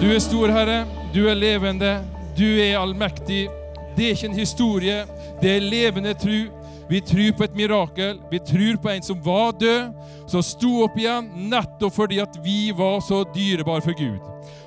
Du er stor, Herre. Du er levende. Du er allmektig. Det er ikke en historie, det er levende tru. Vi tror på et mirakel. Vi tror på en som var død, som sto opp igjen nettopp fordi at vi var så dyrebare for Gud.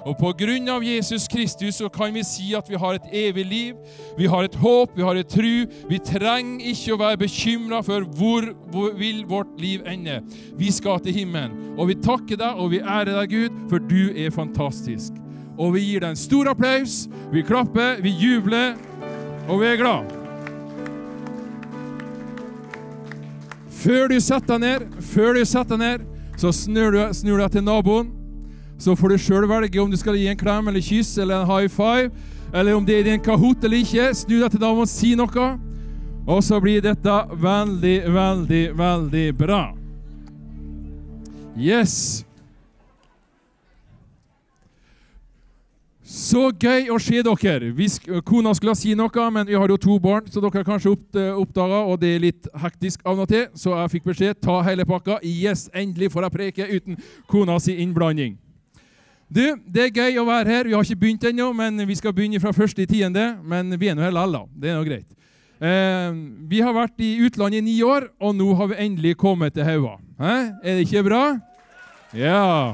Og på grunn av Jesus Kristus så kan vi si at vi har et evig liv. Vi har et håp, vi har et tru. Vi trenger ikke å være bekymra for hvor, hvor vil vårt liv ende. Vi skal til himmelen. Og vi takker deg og vi ærer deg, Gud, for du er fantastisk. Og vi gir deg en stor applaus. Vi klapper, vi jubler, og vi er glad. Før du setter deg ned, før du setter deg ned, så snur du, snur du deg til naboen. Så får du sjøl velge om du skal gi en klem eller kyss eller en high five, eller om det er din Kahoot eller ikke. Snu deg til naboen, si noe. Og så blir dette veldig, veldig, veldig bra. Yes. Så gøy å se dere. Vi, kona skulle si noe, men vi har jo to barn, så dere har kanskje opp, oppdaga, og det er litt hektisk av og til, så jeg fikk beskjed ta hele pakka. Yes, endelig får jeg preke uten kona si innblanding. Du, Det er gøy å være her. Vi har ikke begynt ennå, men vi skal begynne fra første i tiende. Men vi er nå her likevel. Det er nå greit. Eh, vi har vært i utlandet i ni år, og nå har vi endelig kommet til Haua. Er det ikke bra? Ja.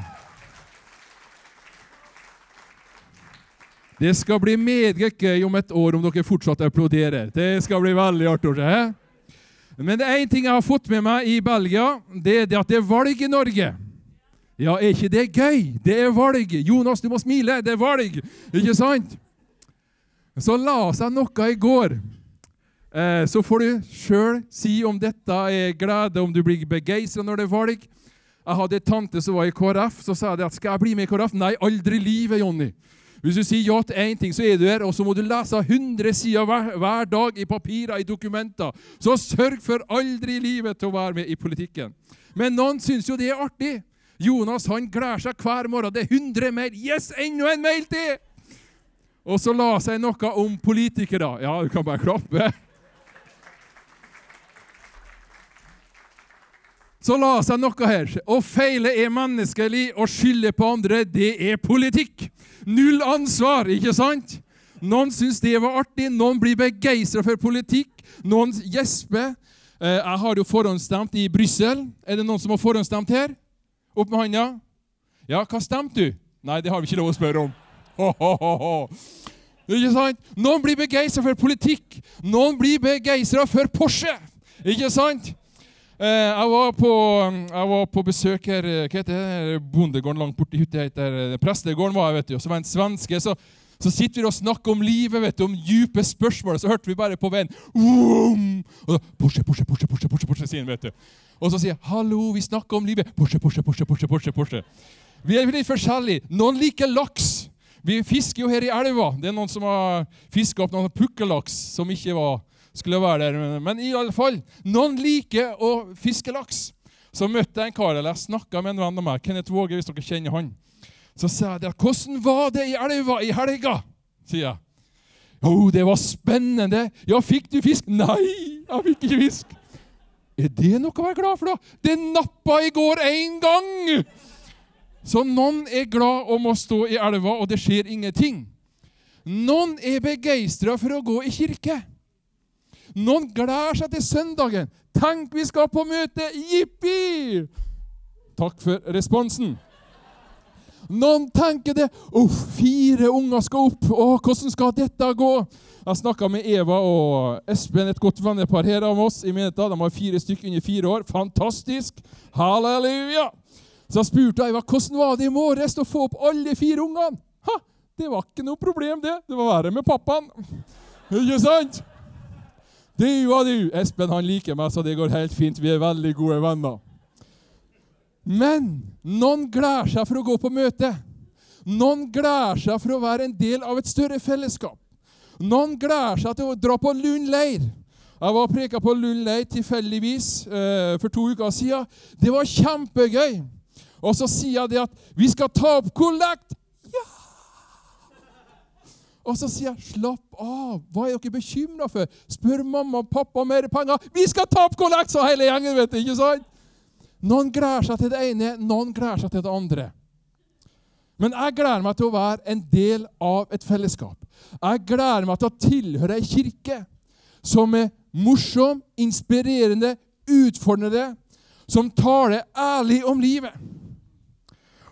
Det skal bli meget gøy om et år om dere fortsatt applauderer. Det skal bli veldig artig se. Men det er én ting jeg har fått med meg i Belgia, det er det at det er valg i Norge. Ja, er ikke det gøy? Det er valg. Jonas, du må smile. Det er valg. Ikke sant? Så la seg noe i går. Eh, så får du sjøl si om dette er glede, om du blir begeistra når det er valg. Jeg hadde en tante som var i KrF. Så sa jeg at skal jeg bli med i KrF? Nei, aldri i livet, Jonny. Hvis du sier ja til én ting, så er du her, og så må du lese 100 sider hver, hver, dag i papirer, i dokumenter. Så sørg for aldri i livet til å være med i politikken. Men noen syns jo det er artig. Jonas han gleder seg hver morgen. Det er 100 mail. Yes, enda en mail til! Og så la seg noe om politikere. Ja, du kan bare klappe. Så la seg noe her. Å feile er menneskelig, å skylde på andre, det er politikk. Null ansvar, ikke sant? Noen syns det var artig, noen blir begeistra for politikk, noen gjesper. Eh, jeg har jo forhåndsstemt i Brussel. Er det noen som har forhåndsstemt her? Opp med hånda. Ja, hva stemte du? Nei, det har vi ikke lov å spørre om. Ho, ho, ho. Ikke sant? Noen blir begeistra for politikk. Noen blir begeistra for Porsche. Ikke sant? Eh, jeg, var på, jeg var på besøk her Hva heter det? Bondegården langt borti hytta heter Prestegården. var jeg, vet du. Og så var det en svenske. så så sitter vi og snakker om livet, vet du, om dype spørsmål. Så hørte vi bare på veien Vroom! og så, Porsche, Porsche, Porsche, Porsche, Porsche, Porsche, sier han, vet du. Og så sier jeg 'Hallo, vi snakker om livet'. Porsche, Porsche, Porsche, Porsche, Porsche, Porsche. Vi er litt forskjellige. Noen liker laks. Vi fisker jo her i elva. Det er noen som har fiska opp noen pukkellaks som ikke var, skulle være der. Men i alle fall, noen liker å fiske laks. Så møtte jeg en kar eller jeg snakka med en venn av meg, Kenneth Våge, hvis dere kjenner han. Så sa jeg at 'Hvordan var det i elva i helga?' sier jeg. 'Jo, det var spennende.' 'Ja, fikk du fisk?' 'Nei, jeg fikk ikke fisk.' Er det noe å være glad for, da? Det nappa i går én gang! Så noen er glad om å stå i elva, og det skjer ingenting. Noen er begeistra for å gå i kirke. Noen gleder seg til søndagen. Tenk, vi skal på møte! Jippi! Takk for responsen. Noen tenker det. Uff, fire unger skal opp. Å, hvordan skal dette gå? Jeg snakka med Eva og Espen, et godt vennepar her av oss. i menigheten. De har fire stykker under fire år. Fantastisk! Halleluja! Så jeg spurte Eva hvordan var det i morges å få opp alle fire ungene. Ha, det var ikke noe problem, det. Det var verre med pappaen. Ikke sant? Du og du. Espen han liker meg, så det går helt fint. Vi er veldig gode venner. Men noen gleder seg for å gå på møte. Noen gleder seg for å være en del av et større fellesskap. Noen gleder seg til å dra på Lund leir. Jeg var og preka på Lund leir tilfeldigvis eh, for to uker siden. Det var kjempegøy. Og så sier jeg det at vi skal ta opp kollekt. Ja! Og så sier jeg slapp av. Hva er dere bekymra for? Spør mamma og pappa om mer penger. Vi skal ta opp kollekt, sa hele gjengen. vet du, ikke sant? Noen gleder seg til det ene, noen gleder seg til det andre. Men jeg gleder meg til å være en del av et fellesskap. Jeg gleder meg til å tilhøre ei kirke som er morsom, inspirerende, utfordrende, som taler ærlig om livet.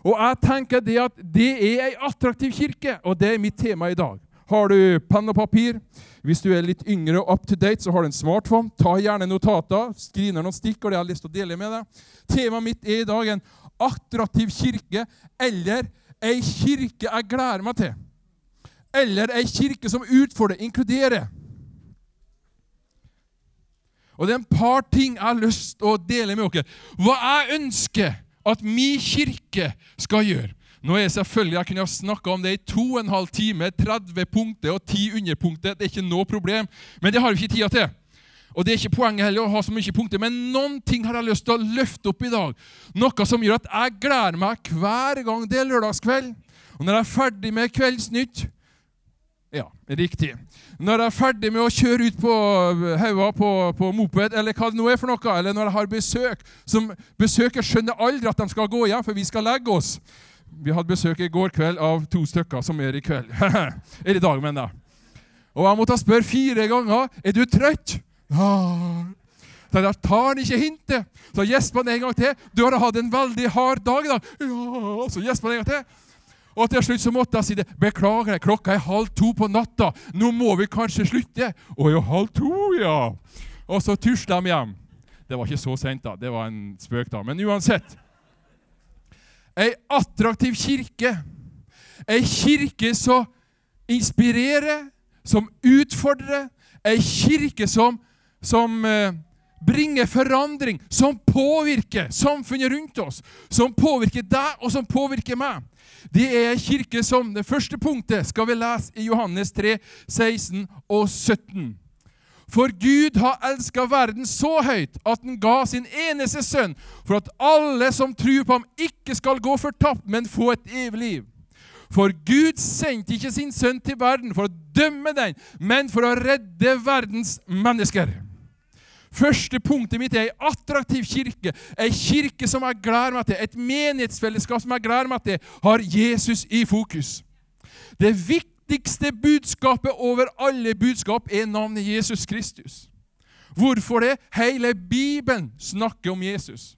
Og jeg tenker det at det er ei attraktiv kirke, og det er mitt tema i dag. Har du penn og papir? Hvis du er litt yngre og up to date, så har du en smartphone. Ta gjerne notater. Skriv ned noen stikkord. Jeg har lyst til å dele med deg. Temaet mitt er i dag en attraktiv kirke, eller ei kirke jeg gleder meg til. Eller ei kirke som utfordrer, inkluderer. Og det er en par ting jeg har lyst til å dele med dere. Hva jeg ønsker at min kirke skal gjøre. Nå er jeg selvfølgelig, Jeg kunne ha snakka om det i to og en halv time, 30 punkter og 10 underpunkter. Det er ikke noe problem, men det har vi ikke tida til. Og Det er ikke poenget heller å ha så mye punkter, men noen ting har jeg lyst til å løfte opp i dag. Noe som gjør at jeg gleder meg hver gang det er lørdagskveld. Og når jeg er ferdig med Kveldsnytt Ja, riktig. Når jeg er ferdig med å kjøre ut på hauga på, på, moped, eller hva det nå er for noe, eller når jeg har besøk som Besøker skjønner aldri at de skal gå hjem, for vi skal legge oss. Vi hadde besøk i går kveld av to stykker som er i kveld. Eller i dag, mener jeg. Og jeg måtte spørre fire ganger er du trøtt. Ah. Så der tar han ikke hintet. Så gjesper han en gang til. Du har hatt en veldig hard dag i dag. Ja. Så gjesper han en gang til. Og til slutt så måtte jeg si det. 'Beklager, klokka er halv to på natta. Nå må vi kanskje slutte.' 'Å ja, halv to, ja.' Og så tusla de hjem. Det var ikke så sent, da. Det var en spøk, da. Men uansett. Ei attraktiv kirke. Ei kirke som inspirerer, som utfordrer. Ei kirke som som eh, bringer forandring, som påvirker samfunnet rundt oss, som påvirker deg, og som påvirker meg. Det er ei kirke som Det første punktet skal vi lese i Johannes 3, 16 og 17. For Gud har elska verden så høyt at han ga sin eneste sønn, for at alle som tror på ham, ikke skal gå fortapt, men få et evig liv. For Gud sendte ikke sin sønn til verden for å dømme den, men for å redde verdens mennesker. Første punktet mitt er ei attraktiv kirke. Ei kirke som jeg gleder meg til. Et menighetsfellesskap som jeg gleder meg til, har Jesus i fokus. Det viktigste budskapet over alle budskap er navnet Jesus Kristus. Hvorfor det? Hele Bibelen snakker om Jesus.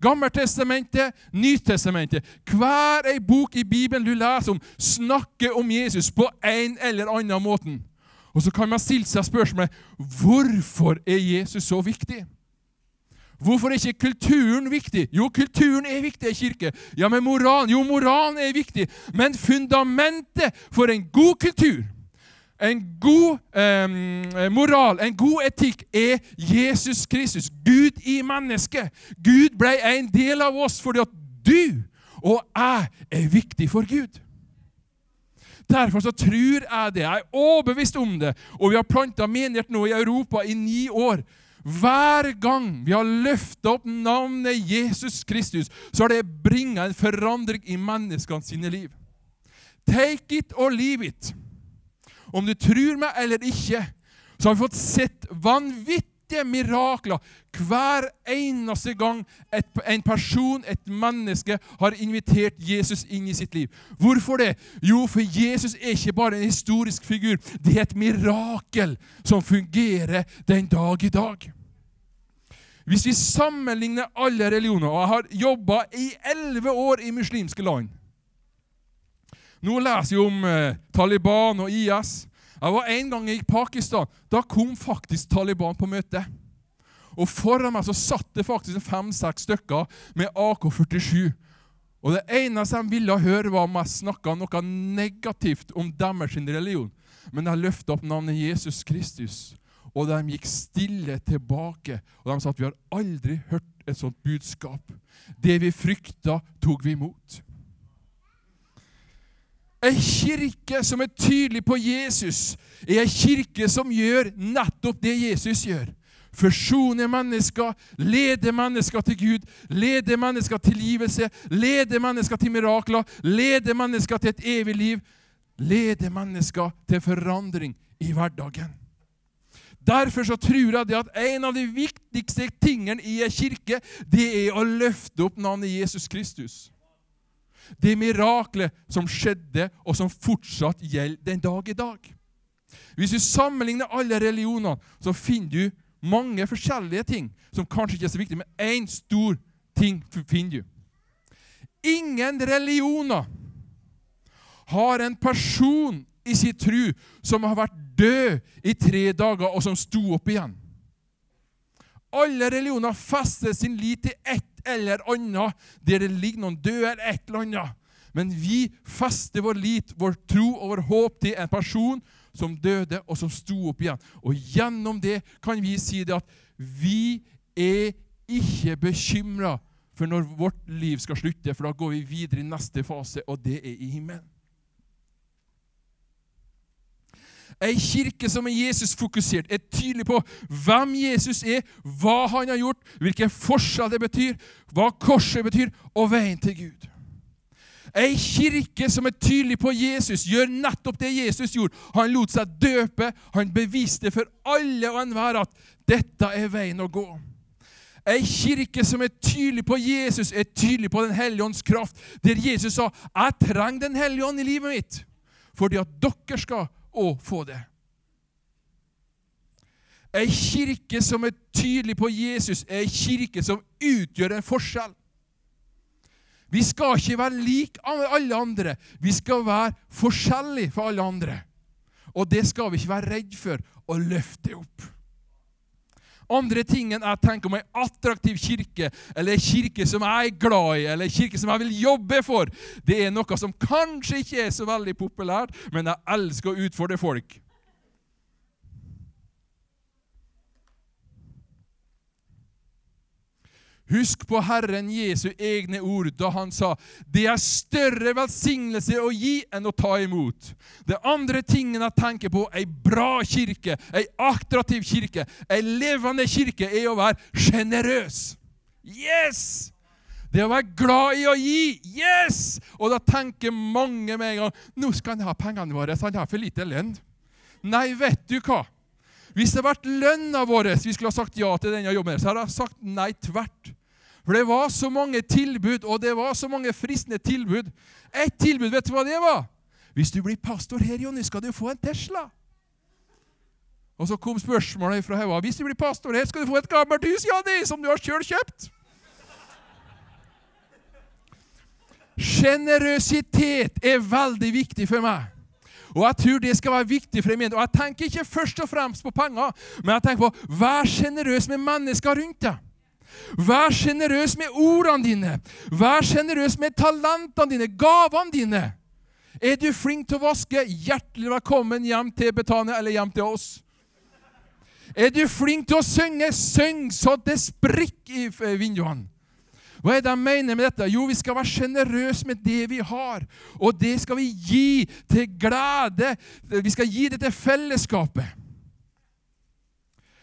Gammeltestamentet, Nytestamentet. Hver ei bok i Bibelen du leser om, snakker om Jesus på en eller annen måte. Og så kan man stille seg spørsmålet hvorfor er Jesus så viktig? Hvorfor er ikke kulturen viktig? Jo, kulturen er viktig i kirke. Ja, men moralen? Jo, moralen er viktig. Men fundamentet for en god kultur, en god eh, moral, en god etikk, er Jesus Kristus. Gud i mennesket. Gud ble en del av oss fordi at du og jeg er viktig for Gud. Derfor så tror jeg det. Jeg er overbevist om det. Og vi har planta menighet nå i Europa i ni år. Hver gang vi har løfta opp navnet Jesus Kristus, så har det bringa en forandring i menneskene sine liv. Take it or leave it. Om du tror meg eller ikke, så har vi fått sett vanvittige mirakler hver eneste gang et, en person, et menneske, har invitert Jesus inn i sitt liv. Hvorfor det? Jo, for Jesus er ikke bare en historisk figur. Det er et mirakel som fungerer den dag i dag. Hvis vi sammenligner alle religioner og Jeg har jobba i elleve år i muslimske land. Nå leser vi om eh, Taliban og IS. Jeg var En gang i Pakistan. Da kom faktisk Taliban på møte. Og Foran meg så satt det faktisk fem-seks stykker med AK-47. Og Det eneste de ville høre, var om jeg snakka noe negativt om deres religion. Men jeg løfta opp navnet Jesus Kristus, og de gikk stille tilbake. Og de sa at vi har aldri hørt et sånt budskap. Det vi frykta, tok vi imot. En kirke som er tydelig på Jesus, er en kirke som gjør nettopp det Jesus gjør. Forsone mennesker, lede mennesker til Gud, lede mennesker til tilgivelse, lede mennesker til mirakler, lede mennesker til et evig liv. Lede mennesker til forandring i hverdagen. Derfor så tror jeg at en av de viktigste tingene i en kirke, det er å løfte opp navnet Jesus Kristus. Det miraklet som skjedde, og som fortsatt gjelder den dag i dag. Hvis du sammenligner alle religionene, så finner du mange forskjellige ting som kanskje ikke er så viktige, men én stor ting finner du. Ingen religioner har en person i sin tru som har vært død i tre dager, og som sto opp igjen. Alle religioner fester sin lit til ett eller annet der det ligger noen døde eller et eller annet. Men vi fester vår lit, vår tro og vår håp til en person som døde, og som sto opp igjen. Og gjennom det kan vi si det at vi er ikke bekymra for når vårt liv skal slutte, for da går vi videre i neste fase, og det er i himmelen. Ei kirke som er Jesus-fokusert, er tydelig på hvem Jesus er, hva han har gjort, hvilken forskjell det betyr, hva korset betyr, og veien til Gud. Ei kirke som er tydelig på Jesus, gjør nettopp det Jesus gjorde. Han lot seg døpe. Han beviste for alle og enhver at dette er veien å gå. Ei kirke som er tydelig på Jesus, er tydelig på Den hellige ånds kraft. Der Jesus sa 'Jeg trenger Den hellige ånd i livet mitt', fordi at dere skal å få det. Ei kirke som er tydelig på Jesus, er ei kirke som utgjør en forskjell. Vi skal ikke være lik alle andre. Vi skal være forskjellige fra alle andre. Og det skal vi ikke være redd for å løfte opp. Andre tingen jeg tenker om ei attraktiv kirke, eller ei kirke som jeg er glad i, eller ei kirke som jeg vil jobbe for, det er noe som kanskje ikke er så veldig populært, men jeg elsker å utfordre folk. Husk på Herren Jesu egne ord da han sa det er større velsignelse å gi enn å ta imot. Det andre tingen jeg tenker på, ei bra kirke, ei attraktiv kirke, ei levende kirke, er å være sjenerøs. Yes! Det å være glad i å gi. Yes! Og da tenker mange med en gang nå skal han ha pengene våre, så han har for lite lønn. Nei, vet du hva? Hvis det hadde vært lønna vår vi skulle ha sagt ja til denne jobben, så hadde jeg sagt nei tvert. For det var så mange tilbud, og det var så mange fristende tilbud. Ett tilbud, vet du hva det var? Hvis du blir pastor her, Jonny, skal du få en Tesla. Og så kom spørsmålet fra Haua. Hvis du blir pastor her, skal du få et gammelt hus, Jonny, som du har sjøl kjøpt. Sjenerøsitet er veldig viktig for meg. Og jeg tror det skal være viktig for meg. Og jeg tenker ikke først og fremst på penger, men jeg tenker på vær sjenerøs med mennesker rundt deg. Vær sjenerøs med ordene dine. Vær sjenerøs med talentene dine, gavene dine. Er du flink til å vaske? Hjertelig velkommen hjem til Betania eller hjem til oss. Er du flink til å synge? Syng så det sprikker i vinduene. Hva er det jeg mener med dette? Jo, vi skal være sjenerøse med det vi har. Og det skal vi gi til glede. Vi skal gi det til fellesskapet.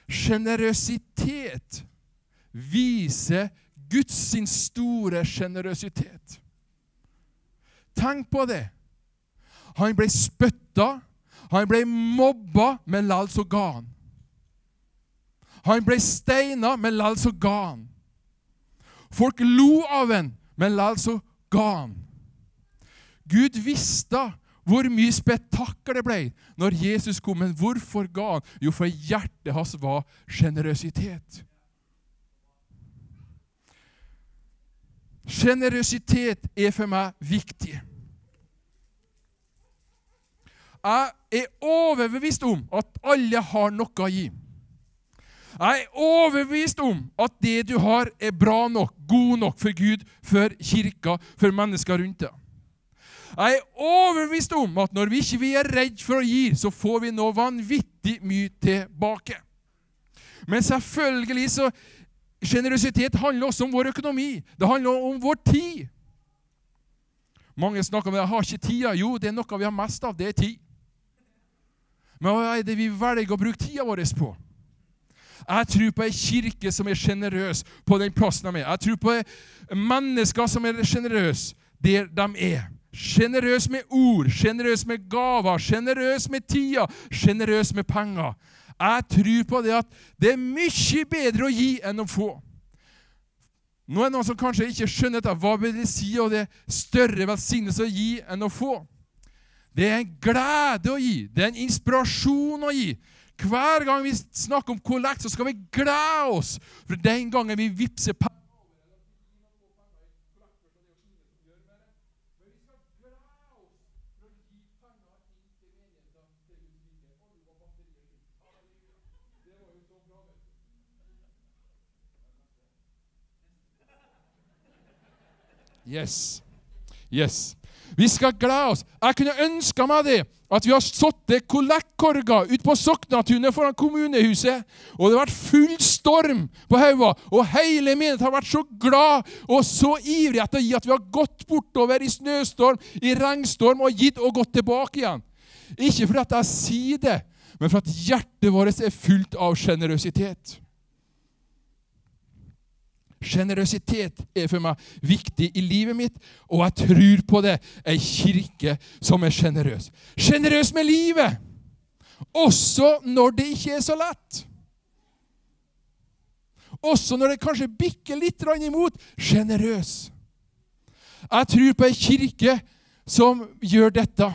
Sjenerøsitet viser Guds sin store sjenerøsitet. Tenk på det. Han ble spytta, han ble mobba, men lall så ga han. Han ble steina, men lall så ga han. Folk lo av han, men lall så ga han. Gud visste hvor mye spetakkel det ble når Jesus kom. Men hvorfor ga han? Jo, for hjertet hans var sjenerøsitet. Sjenerøsitet er for meg viktig. Jeg er overbevist om at alle har noe å gi. Jeg er overbevist om at det du har, er bra nok, god nok for Gud, for kirka, for mennesker rundt deg. Jeg er overbevist om at når vi ikke er redd for å gi, så får vi nå vanvittig mye tilbake. Men selvfølgelig så Sjenerøsitet handler også om vår økonomi. Det handler om vår tid. Mange snakker om det. 'Jeg har ikke tida.' Jo, det er noe vi har mest av. Det er tid. Men hva er det vi velger å bruke tida vår på? Jeg tror på ei kirke som er sjenerøs på den plassen de er. Jeg tror på mennesker som er sjenerøse der de er. Sjenerøs med ord, sjenerøs med gaver, sjenerøs med tida, sjenerøs med penger. Jeg tror på det at det er mye bedre å gi enn å få. Nå er det noen som kanskje ikke skjønner dette. Hva vil det si, og det er større velsignelse å gi enn å få? Det er en glede å gi. Det er en inspirasjon å gi. Hver gang vi snakker om kollekt, så skal vi glede oss for den gangen vi vippser penger Yes. Yes. Vi skal glede oss. Jeg kunne ønska meg det, at vi har sittet kollektkorga ute på Soknatunet foran kommunehuset, og det har vært full storm på hauga, og hele menigheten har vært så glad og så ivrig etter å gi at vi har gått bortover i snøstorm, i regnstorm, og gitt og gått tilbake igjen. Ikke fordi at jeg sier det, men for at hjertet vårt er fullt av sjenerøsitet. Sjenerøsitet er for meg viktig i livet mitt, og jeg tror på det. Ei kirke som er sjenerøs. Sjenerøs med livet, også når det ikke er så lett. Også når det kanskje bikker litt imot. Sjenerøs. Jeg tror på ei kirke som gjør dette.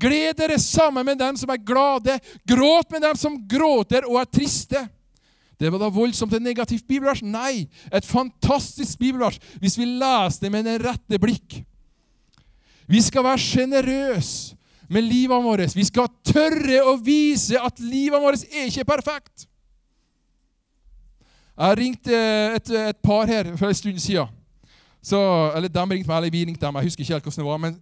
Gled dere sammen med dem som er glade. Gråt med dem som gråter og er triste. Det var da voldsomt et negativt bibelvers? Nei, et fantastisk bibelvers hvis vi leser det med det rette blikk. Vi skal være sjenerøse med livet vårt. Vi skal tørre å vise at livet vårt er ikke perfekt. Jeg ringte et, et par her for en stund siden. Så, eller de ringte meg, eller vi ringte dem. Jeg husker ikke helt hvordan det var. Men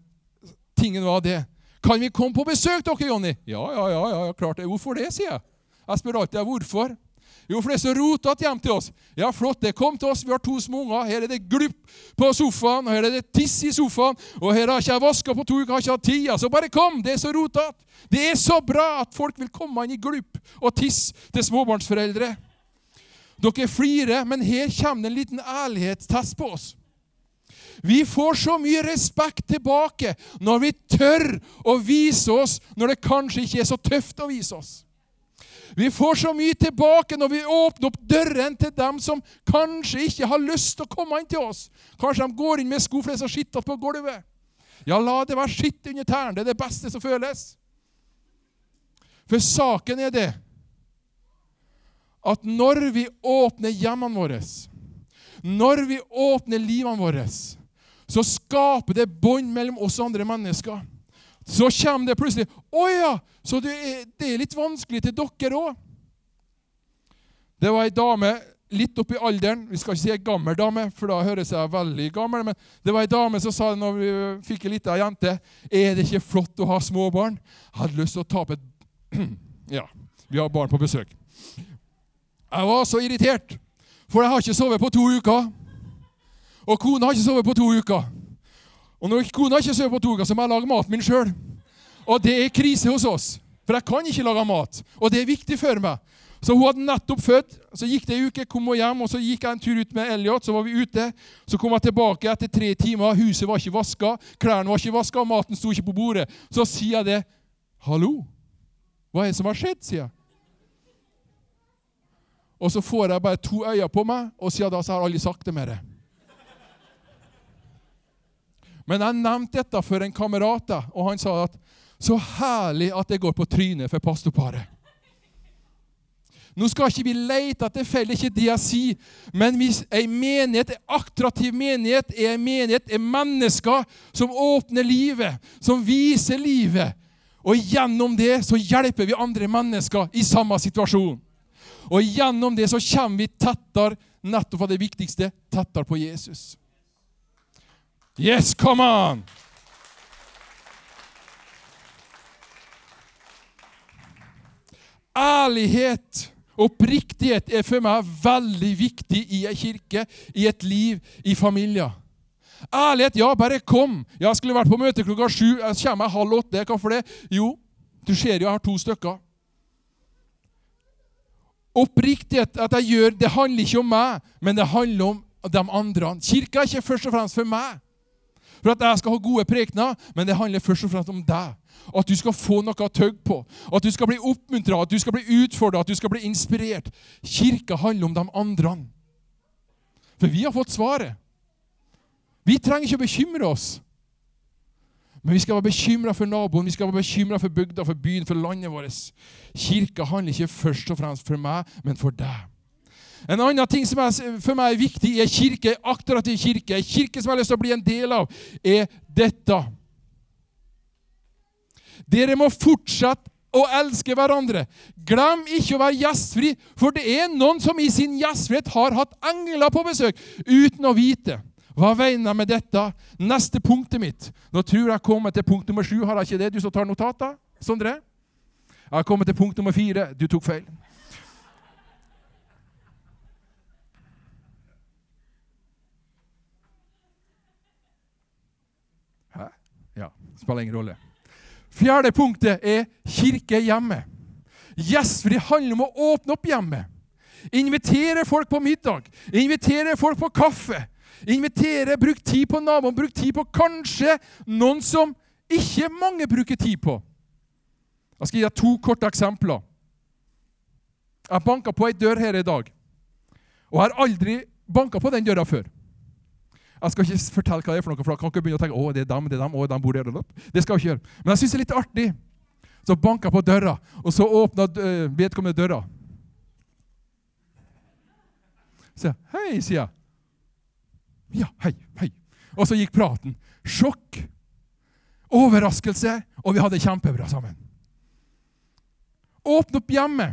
tingen var det. Kan vi komme på besøk, dere, Jonny? Ja, ja, ja, ja, klart det. Hvorfor det, sier jeg. Jeg spør alltid hvorfor. Jo, for det er så rotete hjem til oss. Ja, flott, det kom til oss. Vi har to små unger. Her er det glupp på sofaen, og her er det tiss i sofaen. Og her har ikke jeg vaska på to uker, har ikke hatt tid. Så bare kom! Det er så rotete. Det er så bra at folk vil komme inn i glupp og tiss til småbarnsforeldre. Dere flirer, men her kommer det en liten ærlighetstest på oss. Vi får så mye respekt tilbake når vi tør å vise oss når det kanskje ikke er så tøft å vise oss. Vi får så mye tilbake når vi åpner opp døren til dem som kanskje ikke har lyst til å komme inn til oss. Kanskje de går inn med sko fordi de har skittet på gulvet. Ja, la det være skitt under tærne. Det er det beste som føles. For saken er det at når vi åpner hjemmene våre, når vi åpner livene våre, så skaper det bånd mellom oss og andre mennesker. Så kommer det plutselig 'Å ja, så det er, litt vanskelig til dere òg'. Det var ei dame litt oppi alderen. Vi skal ikke si ei gammel dame, for da høres jeg veldig gammel. Men det var ei dame som sa når vi fikk ei lita jente 'Er det ikke flott å ha små barn?' Jeg hadde lyst til å tape et Ja, vi har barn på besøk. Jeg var så irritert, for jeg har ikke sovet på to uker. Og kona har ikke sovet på to uker. Og når kona ikke sover på to uker, så må jeg lage maten min sjøl. Og det er krise hos oss, for jeg kan ikke lage mat. Og det er viktig for meg. Så hun hadde nettopp født. Så gikk det ei uke, kom hun hjem, og så gikk jeg en tur ut med Elliot. Så var vi ute. Så kom jeg tilbake etter tre timer. Huset var ikke vaska, klærne var ikke vaska, maten sto ikke på bordet. Så sier jeg det. 'Hallo, hva er det som har skjedd?' sier jeg. Og så får jeg bare to øyne på meg, og siden da så har alle sagt det mer. Men jeg nevnte dette for en kamerat, og han sa at så herlig at det går på trynet for pastorparet. Nå skal ikke vi lete etter feil, ikke det jeg sier. Men hvis en menighet, en attraktiv menighet, er en menighet, er mennesker som åpner livet, som viser livet. Og gjennom det så hjelper vi andre mennesker i samme situasjon. Og gjennom det så kommer vi tettere, nettopp av det viktigste, tettere på Jesus. Yes, come on! Ærlighet oppriktighet er for meg veldig viktig i ei kirke, i et liv, i familier. Ærlighet, ja, bare kom. Jeg skulle vært på møte klokka sju. Jeg kommer halv åtte. Hvorfor det? Jo, du ser jo jeg har to stykker. Oppriktighet, at jeg gjør, det handler ikke om meg, men det handler om de andre. Kirka er ikke først og fremst for meg for at jeg skal ha gode prekener, men det handler først og fremst om deg. At du skal få noe å tygge på, at du skal bli oppmuntra, at du skal bli utfordra, at du skal bli inspirert. Kirka handler om de andre. For vi har fått svaret. Vi trenger ikke å bekymre oss. Men vi skal være bekymra for naboen, vi skal være bekymra for bygda, for byen, for landet vårt. Kirka handler ikke først og fremst for meg, men for deg. En annen ting som er, for meg er viktig i en kirke, akkurat i kirke, En kirke som jeg har lyst til å bli en del av, er dette. Dere må fortsette å elske hverandre. Glem ikke å være gjestfri, for det er noen som i sin gjestfrihet har hatt engler på besøk uten å vite. Hva mener jeg med dette? Neste punktet mitt. Nå tror jeg kommer til punkt nummer sju. Har jeg ikke det, du som tar notater? Sondre? Jeg har kommet til punkt nummer fire. Du tok feil. Hæ? Ja, spiller ingen rolle. Fjerde punktet er kirke hjemme. Gjestfri handler om å åpne opp hjemmet. Invitere folk på middag. Invitere folk på kaffe. Invitere, bruk tid på naboen, bruk tid på kanskje noen som ikke mange bruker tid på. Jeg skal gi deg to korte eksempler. Jeg banka på ei dør her i dag, og jeg har aldri banka på den døra før. Jeg skal ikke fortelle hva det er for noe, for da kan ikke begynne å tenke å, det er dem, det er dem, å, de bor der. Det skal jeg ikke gjøre. Men jeg syns det er litt artig. Så banka på døra, og så åpna eh, vedkommende døra. Så hei, sier jeg. Ja, hei, hei. Og så gikk praten. Sjokk, overraskelse, og vi hadde det kjempebra sammen. Åpne opp hjemme.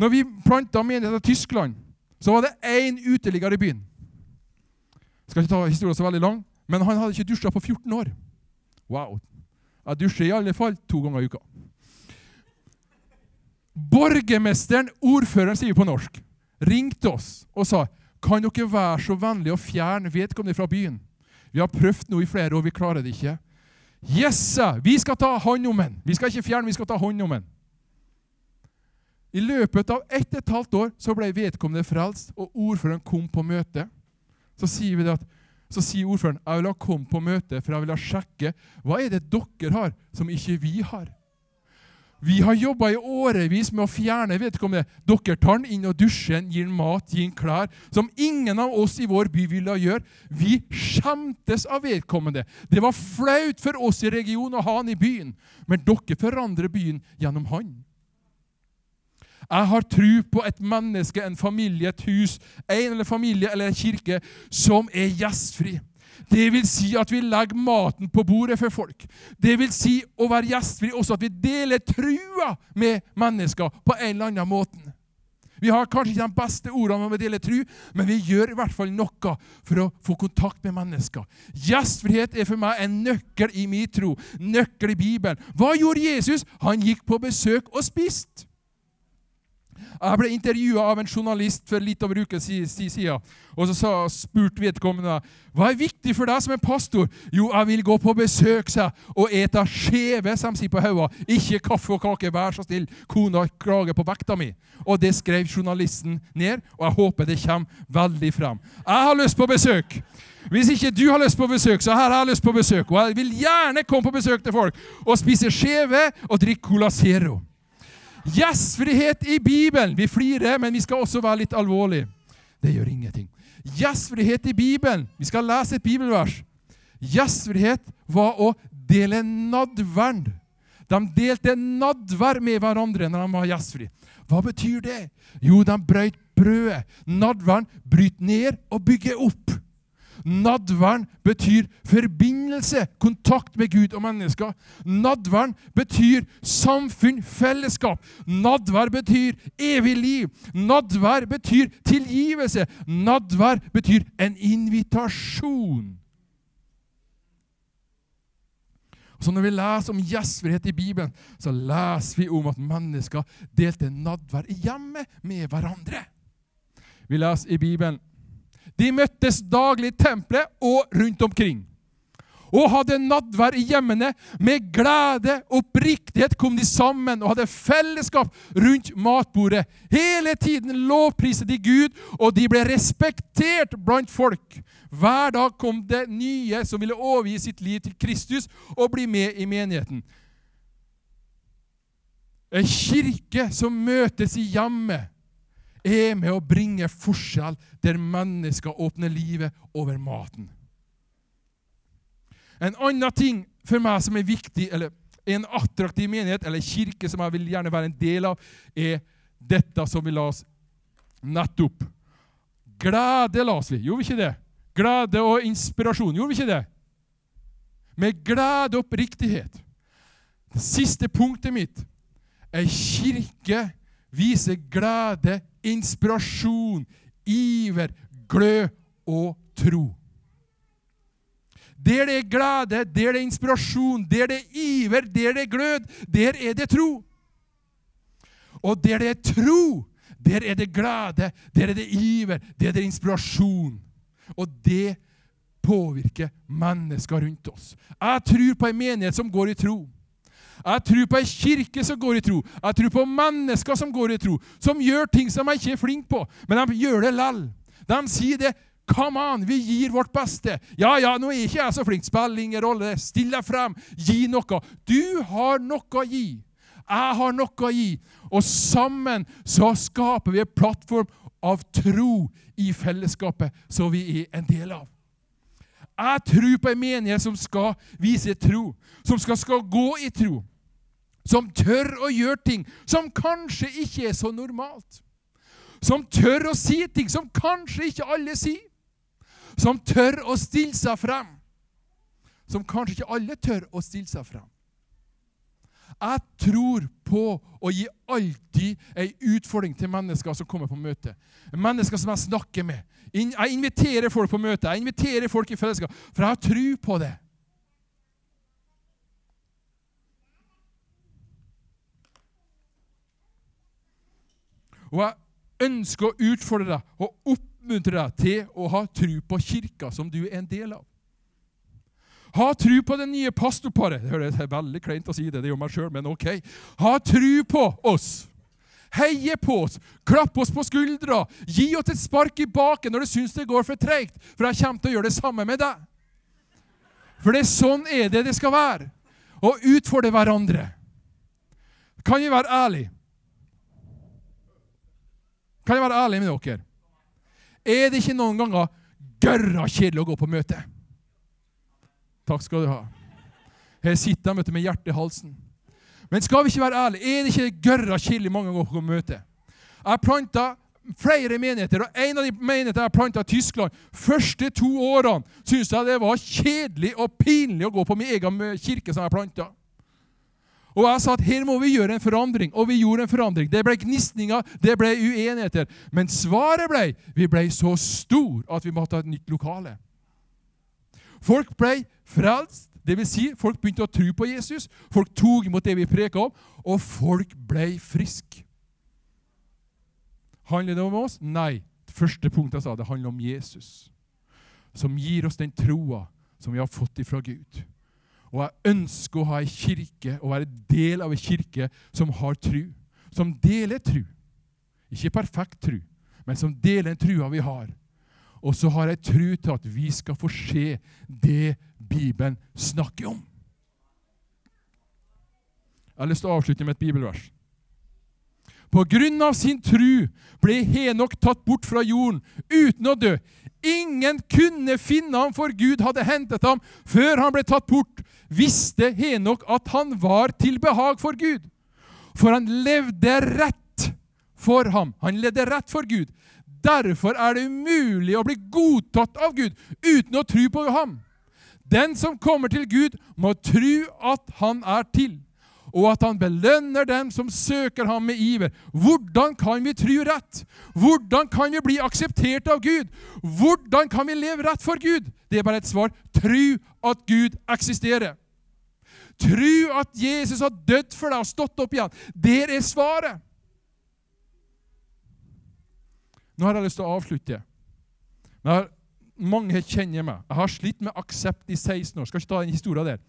Når vi planta menighet i Tyskland, så var det én uteligger i byen. Skal ikke ta historien så veldig lang, men han hadde ikke dusja på 14 år. Wow. Jeg dusjer i alle fall to ganger i uka. Borgermesteren, ordføreren, sier vi på norsk, ringte oss og sa kan dere være så vennlig å fjerne vedkommende fra byen. Vi har prøvd nå i flere år, vi klarer det ikke. Yes, vi skal ta hånd om den. Vi skal ikke fjerne, vi skal ta hånd om den. I løpet av ett og et halvt år så ble vedkommende frelst, og ordføreren kom på møte. Så sier, vi det at, så sier ordføreren jeg vil ha komme på møte, for jeg vil ha sjekke hva er det dere har som ikke vi har. Vi har jobba i årevis med å fjerne vedkommende. Dere tar den inn og dusjer den, gir den mat, gir den klær, som ingen av oss i vår by ville gjøre. Vi skjemtes av vedkommende. Det var flaut for oss i regionen å ha han i byen, men dere forandrer byen gjennom han. Jeg har tro på et menneske, en familie, et hus, en eller familie eller en kirke som er gjestfri. Det vil si at vi legger maten på bordet for folk. Det vil si å være gjestfri også at vi deler trua med mennesker på en eller annen måte. Vi har kanskje ikke de beste ordene om å dele tru, men vi gjør i hvert fall noe for å få kontakt med mennesker. Gjestfrihet er for meg en nøkkel i min tro, nøkkel i Bibelen. Hva gjorde Jesus? Han gikk på besøk og spiste. Jeg ble intervjua av en journalist for litt over uke siden. Og så spurte vedkommende hva er viktig for deg som en pastor. Jo, jeg vil gå på besøk seg, og ete skjeve, som sier på Haua. Ikke kaffe og kake, vær så snill. Kona klager på vekta mi. Og det skrev journalisten ned, og jeg håper det kommer veldig frem. Jeg har lyst på besøk. Hvis ikke du har lyst på besøk, så her har jeg lyst på besøk. Og jeg vil gjerne komme på besøk til folk og spise skjeve og drikke Cola Zero. Gjestfrihet i Bibelen. Vi flirer, men vi skal også være litt alvorlige. Det gjør ingenting. Gjestfrihet i Bibelen. Vi skal lese et bibelvers. Gjestfrihet var å dele nadvern. De delte nadvær med hverandre når de var gjestfrie. Hva betyr det? Jo, de brøyt brødet. Nadværen bryter ned og bygger opp. Nadværen betyr forbindelse, kontakt med Gud og mennesker. Nadværen betyr samfunn, fellesskap. Nadvær betyr evig liv. Nadvær betyr tilgivelse. Nadvær betyr en invitasjon. Så Når vi leser om gjestfrihet i Bibelen, så leser vi om at mennesker delte nadvær i hjemmet med hverandre. Vi leser i Bibelen de møttes daglig i tempelet og rundt omkring. Og hadde nadvær i hjemmene. Med glede og oppriktighet kom de sammen og hadde fellesskap rundt matbordet. Hele tiden lovpriset de Gud, og de ble respektert blant folk. Hver dag kom det nye som ville overgi sitt liv til Kristus og bli med i menigheten. En kirke som møtes i hjemmet, er med å bringe forskjell der mennesker åpner livet over maten. En annen ting for meg som er viktig, eller en attraktiv menighet eller kirke som jeg vil gjerne være en del av, er dette som vi la oss nettopp. Glede las vi, gjorde vi ikke det? Glede og inspirasjon, gjorde vi ikke det? Med glede og oppriktighet. Det siste punktet mitt er kirke viser glede, inspirasjon, iver, glød og tro. Der det er glede, der det er inspirasjon, der det er iver, der det er glød, der er det tro. Og der det er tro, der er det glede, der er det iver, der er det inspirasjon. Og det påvirker mennesker rundt oss. Jeg tror på en menighet som går i tro. Jeg tror på ei kirke som går i tro. Jeg tror på mennesker som går i tro, som gjør ting som jeg ikke er flink på, men de gjør det lell. De sier det. Come on, vi gir vårt beste. Ja, ja, nå er ikke jeg så flink. Spiller ingen rolle. Still deg frem. Gi noe. Du har noe å gi. Jeg har noe å gi. Og sammen så skaper vi en plattform av tro i fellesskapet som vi er en del av. Jeg tror på en menighet som skal vise tro, som skal, skal gå i tro, som tør å gjøre ting som kanskje ikke er så normalt. Som tør å si ting som kanskje ikke alle sier. Som tør å stille seg frem. Som kanskje ikke alle tør å stille seg frem. Jeg tror på å gi alltid ei utfordring til mennesker som kommer på møte. Mennesker som jeg snakker med. Jeg inviterer folk på møte, jeg inviterer folk i fellesskap, for jeg har tro på det. Og jeg ønsker å utfordre deg og oppmuntre deg til å ha tro på kirka som du er en del av. Ha tru på det nye pastorparet. Det er veldig kleint å si det, det gjør meg sjøl, men ok. Ha tru på oss. Heie på oss, klapp oss på skuldra, gi oss et spark i baken når du syns det går for treigt, for jeg kommer til å gjøre det samme med deg. For det er sånn er det det skal være. Å utfordre hverandre. Kan vi være ærlige? Kan jeg være ærlig med dere? Er det ikke noen ganger gørra kjedelig å gå på møte? Takk skal du ha. Her sitter jeg med hjertet i halsen. Men skal vi ikke være ærlige, er det ikke gørra kjedelig mange ganger på møte? Jeg har planta flere menigheter, og en av de menighetene jeg planta i Tyskland første to årene, syntes jeg det var kjedelig og pinlig å gå på min egen kirke som jeg planta. Og jeg sa at her må vi gjøre en forandring, og vi gjorde en forandring. Det ble gnisninger, det ble uenigheter. Men svaret ble vi ble så stor at vi måtte ha et nytt lokale. Folk ble frelst, dvs. Si, folk begynte å tro på Jesus. Folk tok imot det vi preka om, og folk ble friske. Handler det om oss? Nei. Det første punktet jeg sa, det handler om Jesus, som gir oss den troa som vi har fått ifra Gud. Og jeg ønsker å ha ei kirke og være del av ei kirke som har tru. Som deler tru. Ikke perfekt tru, men som deler den trua vi har. Og så har jeg tru til at vi skal få se det Bibelen snakker om. Jeg har lyst til å avslutte med et bibelvers. På grunn av sin tru ble Henok tatt bort fra jorden uten å dø. Ingen kunne finne ham, for Gud hadde hentet ham før han ble tatt bort. Visste Henok at han var til behag for Gud. For han levde rett for ham. Han levde rett for Gud. Derfor er det umulig å bli godtatt av Gud uten å tro på ham. Den som kommer til Gud, må tro at han er til og at han belønner dem som søker ham med iver. Hvordan kan vi tro rett? Hvordan kan vi bli akseptert av Gud? Hvordan kan vi leve rett for Gud? Det er bare et svar. Tro at Gud eksisterer. Tro at Jesus har dødd for deg og stått opp igjen. Det er svaret. Nå har jeg lyst til å avslutte. Har, mange kjenner meg. Jeg har slitt med aksept i 16 år. Skal ikke ta den historien der.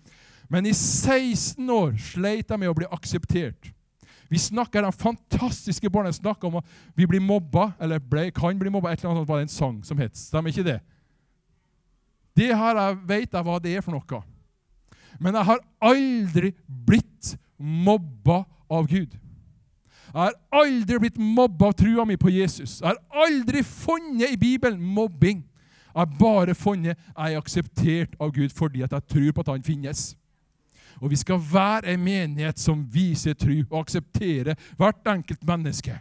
Men i 16 år sleit jeg med å bli akseptert. Vi snakker, De fantastiske barna snakker om at vi blir mobba, eller ble, kan bli mobba. Et eller annet var det en sang som het. Stemmer ikke det? Det her jeg vet jeg hva det er for noe. Men jeg har aldri blitt mobba av Gud. Jeg har aldri blitt mobba av trua mi på Jesus. Jeg har aldri funnet i Bibelen mobbing. Jeg har bare funnet jeg er akseptert av Gud fordi jeg tror på at han finnes. Og vi skal være en menighet som viser tru og aksepterer hvert enkelt menneske.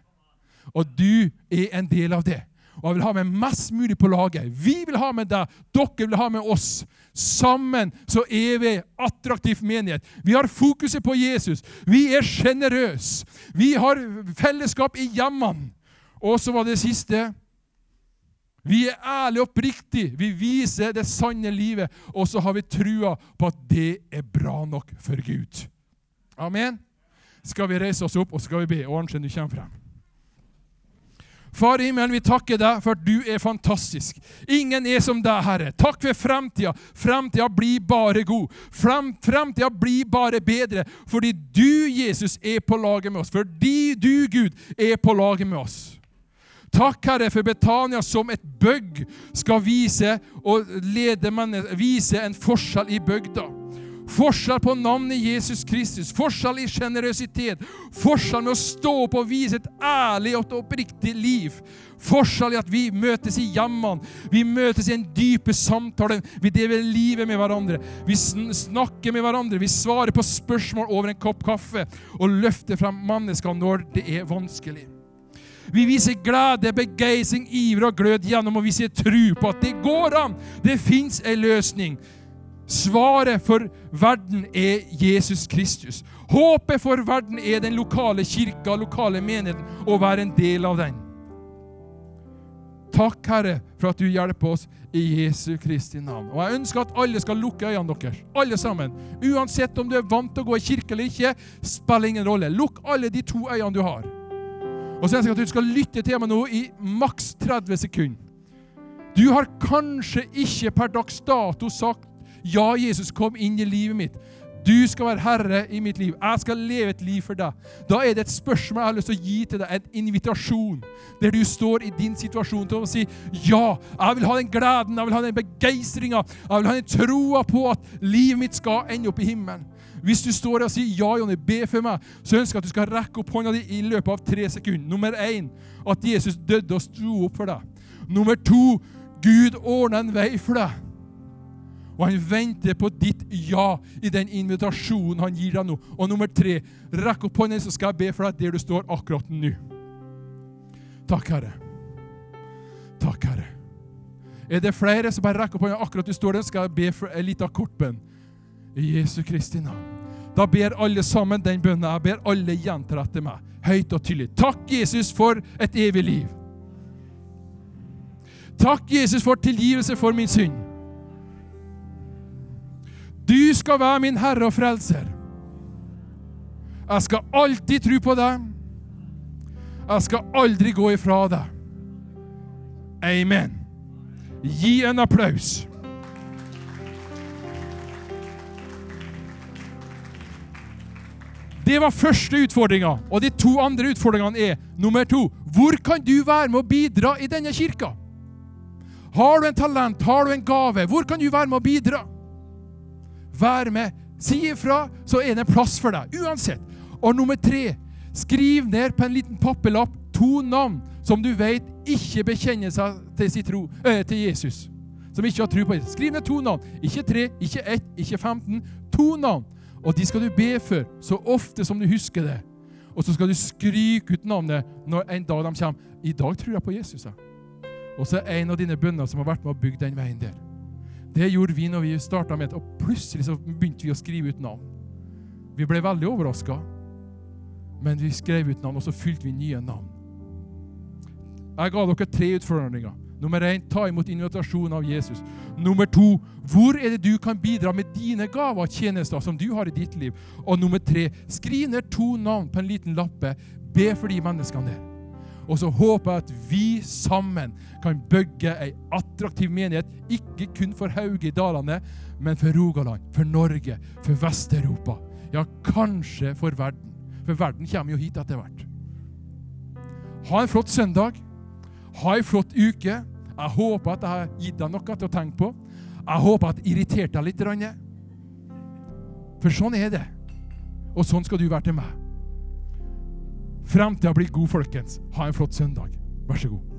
Og du er en del av det. Og jeg vil ha med mest mulig på laget. Vi vil ha med deg, dere vil ha med oss. Sammen så er vi attraktiv menighet. Vi har fokuset på Jesus. Vi er sjenerøse. Vi har fellesskap i hjemmene. Og så var det siste vi er ærlige og oppriktige. Vi viser det sanne livet. Og så har vi trua på at det er bra nok for Gud. Amen. Skal vi reise oss opp og skal vi be? Arntzen, du kommer frem. Far i himmelen, vi takker deg for at du er fantastisk. Ingen er som deg, Herre. Takk for fremtida. Fremtida blir bare god. Frem, blir bare bedre fordi du, Jesus, er på laget med oss. Fordi du, Gud, er på laget med oss. Takk, Herre, for Betania som et bøgg skal vise, og lede vise en forskjell i bygda. Forskjell på navnet Jesus Kristus, forskjell i sjenerøsitet, forskjell med å stå opp og vise et ærlig og oppriktig liv. Forskjell i at vi møtes i hjemmene, vi møtes i en dype samtale, vi deler livet med hverandre. Vi snakker med hverandre, vi svarer på spørsmål over en kopp kaffe og løfter frem mennesker når det er vanskelig. Vi viser glede, begeistring, iver og glød gjennom å vise tro på at det går an. Det fins en løsning. Svaret for verden er Jesus Kristus. Håpet for verden er den lokale kirka, lokale menigheten, å være en del av den. Takk, Herre, for at du hjelper oss i Jesu Kristi navn. Og Jeg ønsker at alle skal lukke øynene deres. Alle sammen. Uansett om du er vant til å gå i kirke eller ikke, spiller ingen rolle. Lukk alle de to øynene du har. Og så ønsker jeg at du skal lytte til meg nå i maks 30 sekunder. Du har kanskje ikke per dags dato sagt 'Ja, Jesus, kom inn i livet mitt'. Du skal være herre i mitt liv. Jeg skal leve et liv for deg. Da er det et spørsmål jeg har lyst til å gi til deg, en invitasjon, der du står i din situasjon til å si ja, jeg vil ha den gleden, jeg vil ha den begeistringa, jeg vil ha den troa på at livet mitt skal ende opp i himmelen. Hvis du står og sier 'Ja, Jonny, be for meg', så ønsker jeg at du skal rekke opp hånda di i løpet av tre sekunder. Nummer én at Jesus døde og sto opp for deg. Nummer to Gud ordna en vei for deg. Og han venter på ditt ja i den invitasjonen han gir deg nå. Og nummer tre, rekk opp hånden, så skal jeg be for deg der du står akkurat nå. Takk, Herre. Takk, Herre. Er det flere som bare rekker opp hånden akkurat du står der, skal jeg be for en liten kortbønn. I Jesu Kristi navn. Da ber alle sammen den bønnen. Jeg ber alle gjenta etter meg, høyt og tydelig. Takk, Jesus, for et evig liv. Takk, Jesus, for tilgivelse for min synd. Du skal være min Herre og Frelser. Jeg skal alltid tro på deg. Jeg skal aldri gå ifra deg. Amen. Gi en applaus. Det var første utfordringa. Og de to andre utfordringene er nummer to. Hvor kan du være med å bidra i denne kirka? Har du en talent, har du en gave, hvor kan du være med å bidra? Vær med. Si ifra, så er det plass for deg. Uansett. Og nummer tre. Skriv ned på en liten papirlapp to navn som du vet ikke bekjenner seg til, tro, øh, til Jesus. Som ikke har tro på Jesus. Skriv ned to navn. Ikke tre, ikke ett, ikke 15. To navn og de skal du be for så ofte som du husker det. Og så skal du skryke ut navnet når en dag de kommer. I dag tror jeg på Jesus. Og så er en av dine bønner som har vært med å bygge den veien der. Det gjorde vi når vi starta med det, og plutselig så begynte vi å skrive ut navn. Vi ble veldig overraska, men vi skrev ut navn, og så fylte vi nye navn. Jeg ga dere tre utfordringer. Nummer én, ta imot invitasjonen av Jesus. Nummer to, hvor er det du kan bidra med dine gaver og tjenester som du har i ditt liv? Og nummer tre, skriv ned to navn på en liten lappe. Be for de menneskene der. Og så håper jeg at vi sammen kan bygge ei attraktiv menighet, ikke kun for Hauge i Dalane, men for Rogaland, for Norge, for Vest-Europa. Ja, kanskje for verden. For verden kommer jo hit etter hvert. Ha en flott søndag. Ha ei flott uke. Jeg håper at jeg har gitt deg noe til å tenke på. Jeg håper at jeg irriterte deg litt. For sånn er det. Og sånn skal du være til meg. Fremtida blir god, folkens. Ha en flott søndag. Vær så god.